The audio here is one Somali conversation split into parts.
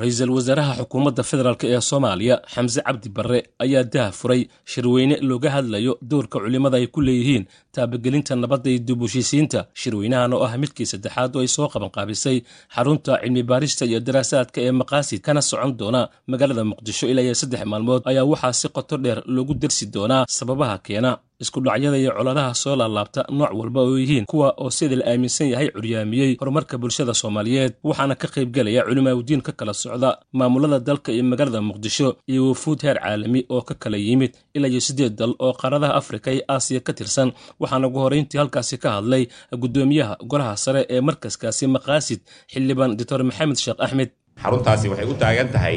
ra'iisul wasaaraha xukuumadda federaalk ee soomaaliya xamse cabdi barre ayaa daha furay shirweyne looga hadlayo doorka culimmada ay ku leeyihiin taabagelinta nabadda iyo dib heshiisiinta shirweynahan oo ah midkii saddexaad oo ay soo qabanqaabisay xarunta cilmi baarista iyo daraasaadka ee maqaasid kana socon doona magaalada muqdisho ilaa iyo saddex maalmood ayaa waxaa si qoto dheer loogu dersi doonaa sababaha keena isku dhacyada iyo coladaha soo laalaabta nooc walba oo yihiin kuwa oo sida la aaminsan yahay curyaamiyey horumarka bulshada soomaaliyeed waxaana ka qaybgelaya culimaawdiin ka kala socda maamulada dalka iyo magaalada muqdisho iyo wafuud heer caalami oo ka kala yimid ilaa iyo siddeed dal oo qaaradaha afrika iyo aasiya ka tirsan. Waxaana ugu horrayntii halkaasi ka hadlay guddoomiyaha golaha sare ee markaskaasi maqaasid xildhibaan doctor maxamed sheekh axmed. Xaruntaasi waxay u taagan tahay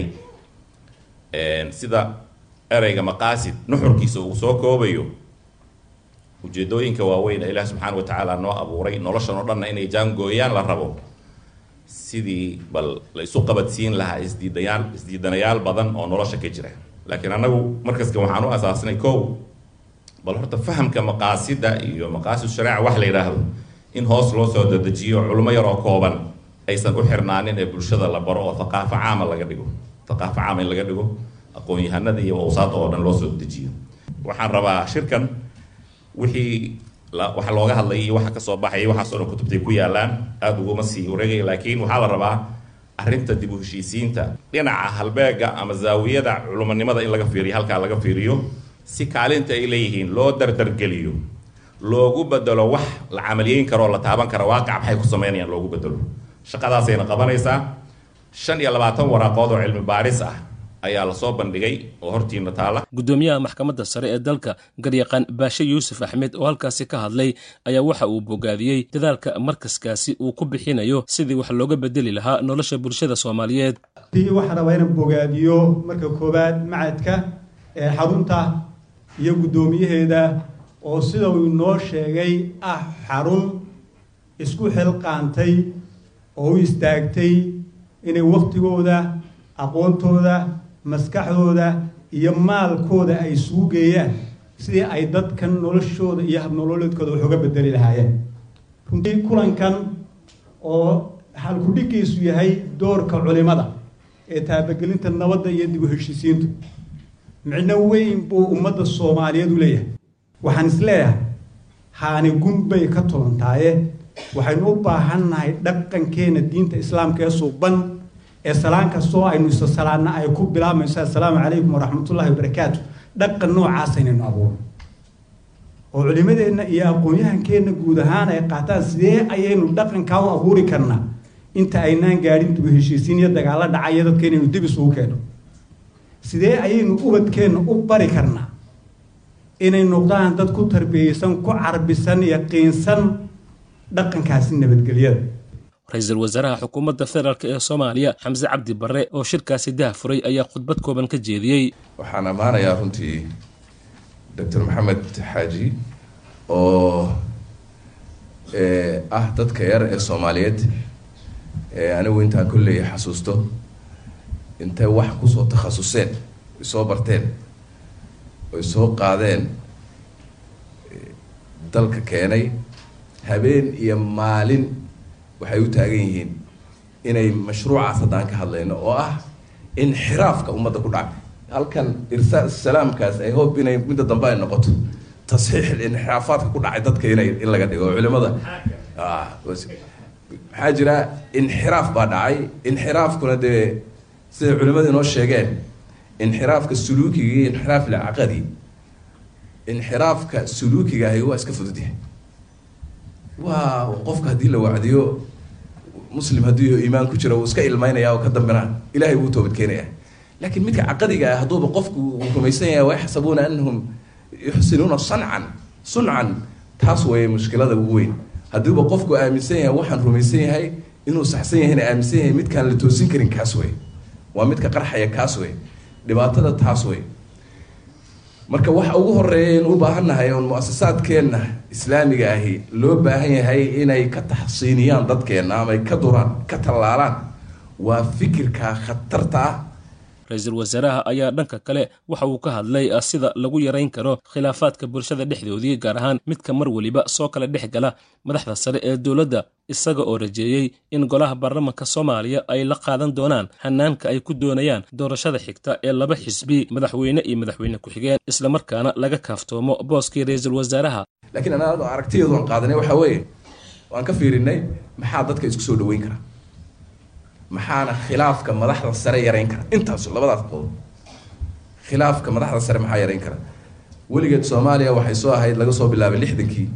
sida ereyga maqaasid nuxurkiisa uu soo koobayo ujeedooyinka waaweyn ee ilaah subxaana wa tacaala noo abuuray noloshan oo dhanna inay jaangooyaan la rabo. Sidii bal la isu qabadsiin lahaa isdiidayaal isdiidanayaal badan oo nolosha ka jira. Laakiin annagu markaskan waxaan u asaasnay kow bal horta fahamka maqaasida iyo maqaasid shareeca wax la yidhaahdo in hoos loo soo dadejiyo culimo yaroo kooban aysan u xirnaanin ee bulshada la baro oo thaqaafo caama laga dhigo. Thaqaafo caama in laga dhigo aqoon-yahanada iyo awsaada oo dhan loo soo dejiyo waxaan rabaa shirkan wixii waxa looga hadlayay iyo waxa ka soo baxayay waxaas o dhan kutubtay ku yaalaan aada uguma sii wareegaya laakiin waxaa la rabaa arrinta dib u heshiisiinta dhinaca halbeega ama zaawiyada culumanimada in laga fiiriyo halkaa laga fiiriyo si kaalinta ay leeyihiin loo dardargeliyo loogu bedelo wax la camaliyeyn karo oo la taaban kara waaqac maxay ku sameynayaan loogu bedelo shaqadaasayna qabanaysaa. Shan iyo labaatan waraaqood oo cilmi baaris ah ayaa la soo bandhigay oo hortiina taala. Guddoomiyaha maxkamadda sare ee dalka garyaqaan baashe yuusuf axmed oo halkaasi ka hadlay ayaa waxa uu bogaadiyey dadaalka markaskaasi uu ku bixinayo sidii wax looga bedeli lahaa nolosha bulshada soomaaliyeed. Tii waxaa rabaa inaan bogaadiyo marka koowaad macadka ee xarunta iyo guddoomiyaheeda oo sida uu inoo sheegay ah xarun isku xilqaantay oo u istaagtay inay waktigooda aqoontooda maskaxdooda iyo maalkooda ay isugu geeyaan sidii ay dadkan noloshooda iyo habnololeedkooda wax uga bedeli lahaayeen. Runtii kulankan oo halkudhigiisu yahay doorka culimada ee taabagelinta nabadda iyo dib u heshiisiintu micno weyn buu ummadda soomaaliyeed u leeyahay. Waxaan is leeyahay haani gunbay ka tulantaaye waxaynu u baahannahay dhaqankeena diinta islaamka ee suuban ee salaan kastoo aynu isa salaanna ay ku bilaabmayso assalaamu calaykum waraxmatullahi wabarakaatu dhaqan noocaasaynu abuurno oo culimadeenna iyo aqoon-yahankeenna guud ahaan ay qaataan sidee ayaynu dhaqankaa u abuuri karnaa inta aynaan gaadhin dubu heshiisiin iyo dagaalo dhacaya dadka inaynu dib isugu keenno sidee ayaynu ubadkeenna u bari karnaa inay noqdaan dad ku tarbiyeysan ku carbisan yaqiinsan dhaqankaasi nabadgelyada ra'iisul wasaaraha xukuumadda federaalk ee soomaaliya xamse cabdi barre oo shirkaasi dah furay ayaa khudbad kooban ka jeediyey. Waxaan ammaanayaa runtii doctor maxamed xaaji oo ah dadka yar ee soomaaliyeed ee anigu intaan kolley xasuusto intay wax ku soo takhasuseen ay soo barteen oy soo qaadeen dalka keenay habeen iyo maalin waxay u taagan yihiin inay mashruucaas haddaan ka hadlayno oo ah inxiraafka ummadda ku dhacay. Halkan irsaa salaamkaas ay hob inay midda dambe ay noqoto. Tasxiix inxiraafaadka ku dhacay dadka inay in laga dhigo culimada. Maxaa jira? Inxiraaf baa dhacay. Inxiraafkuna dee siday culimada inoo sheegeen. Inxiraafka suluukiga iyo inxiraaf ilcaqadi inxiraafka suluukiga ahi waa iska fududyahay waa qofka haddii la wacdiyo muslim haddii iimaan ku jira wuu iska ilmaynaya oo ka dambena ilahay wuu toobad keenaya. Laakiin midka caqadiga ah hadduuba qofku uu rumaysan yahay wayaxsabuuna anahum yuxsinuuna sancan suncan. Taas weeye mushkilada ugu weyn. Haddiiba qofku aaminsan yahay waxaan rumaysan yahay inuu saxsan yahayna aaminsan yahay midkaan la toosin karin kaas wey waa midka qarxaya kaas wey dhibaatada taas wey marka waxa ugu horreeya in u baahannahay oon mu'asasaadkeenna islaamiga ahi loo baahan yahay inay ka taxsiiniyaan dadkeenna ama ka duraan ka tallaalaan waa fikirka khatarta ah ra'iisul wasaaraha ayaa dhanka kale waxa uu ka hadlay sida lagu yarayn karo khilaafaadka bulshada dhexdoodii gaar ahaan midka mar weliba soo kala dhex gala madaxda sare ee dowladda isaga oo rajeeyey in golaha baarlamanka soomaaliya ay la qaadan doonaan hanaanka ay ku doonayaan doorashada xigta ee laba xisbi madaxweyne iyo madaxweyne ku-xigeen islamarkaana laga kaaftoomo booskii ra'iisul wasaaraha. Laakiin anaa aragtiyaedu aan qaadanay waxaa weeye waan ka fiirinay maxaa dadka isku soo dhaweyn kara maxaana khilaafka madaxda sare yarayn kara intaas labadaas qodob khilaafka madaxda sare maxaa yarayn kara weligeed soomaaliya waxay soo ahayd laga soo bilaabay lixdankii.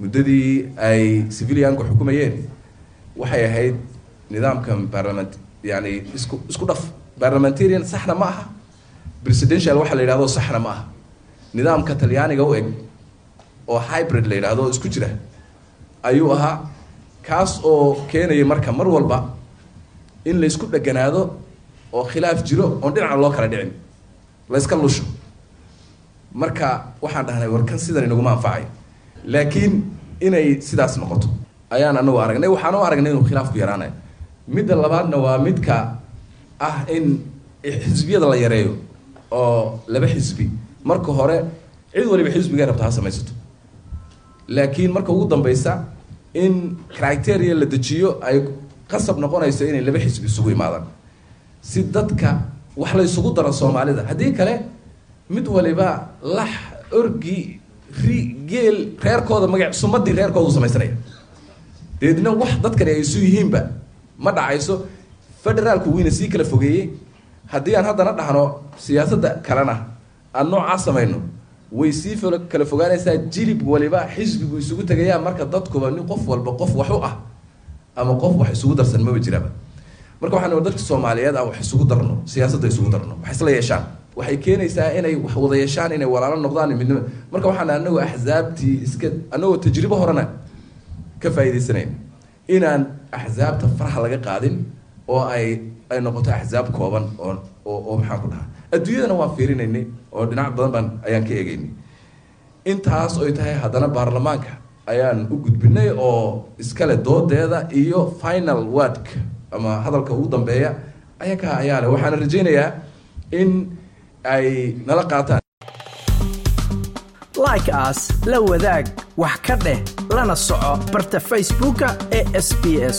Muddadii ay civilianku xukumayeen waxay ahayd nidaamka baarlament yani isku isku dhaf. Parliamentarian saxna ma aha. Presidential waxa la yidhahdo saxna ma aha. Nidaamka talyaaniga u eg oo hybrid la yidhahdo isku jira ayuu ahaa kaas oo keenaya marka mar walba in la isku dheganaado oo khilaaf jiro oon dhinaca loo kala dhicin la yska lusho. Marka waxaan dhahnay warkan sidan inaguma anfacay. Laakiin inay sidaas noqoto ayaan anagu aragnay. Waxaan u aragnay inuu khilaafku yaraanayo. Midda labaadna waa midka ah in xisbiyada la yareeyo oo laba xisbi. Marka hore cid waliba xisbigay rabta ha samaysato. Laakiin marka ugu dambeysa in criteria la dejiyo ay qasab noqonayso inay laba xisbi isugu imaadaan. Si dadka wax la isugu daro soomaalida haddii kale mid waliba lax orgi ri geel reerkooda magac sumadii reerkooda u samaysanaya deedna wax dadkani ay isu yihiinba ma dhacayso. Federaalku weyna sii kala fogeeyey. Haddii aan haddana dhahno siyaasadda kalena aan noocaa samayno way sii kala fogaanaysaa jilib waliba xisbigu isugu tegayaa. Marka dadkuba nin qof walba qof wax u ah ama qof wax isugu darsan maba jiraba marka waxaan dadka soomaaliyeed aan wax isugu darno siyaasadda isugu darno wax isla yeeshaan. Waxay keenaysaa inay wax wada yeeshaan inay walaalo noqdaan midnimo marka waxaan anagu axsaabtii iska anagoo tajribo horena ka faa'iidaysanayn. Inaan axsaabta faraha laga qaadin oo ay ay noqoto axsaab kooban oo oo oo maxaan ku dhahaa. Adduunyadana waan fiirinaynay oo dhinac badan baan ayaan ka eegaynay. Intaas oy tahay haddana baarlamaanka ayaan u gudbinay oo iskale doodeeda iyo final wordk ama hadalka ugu dambeeya ayakaa ayaa waxaana rajaynayaa in ay nala qaataan. Like aas la wadaag wax ka dheh lana soco barta facebooka ee sb s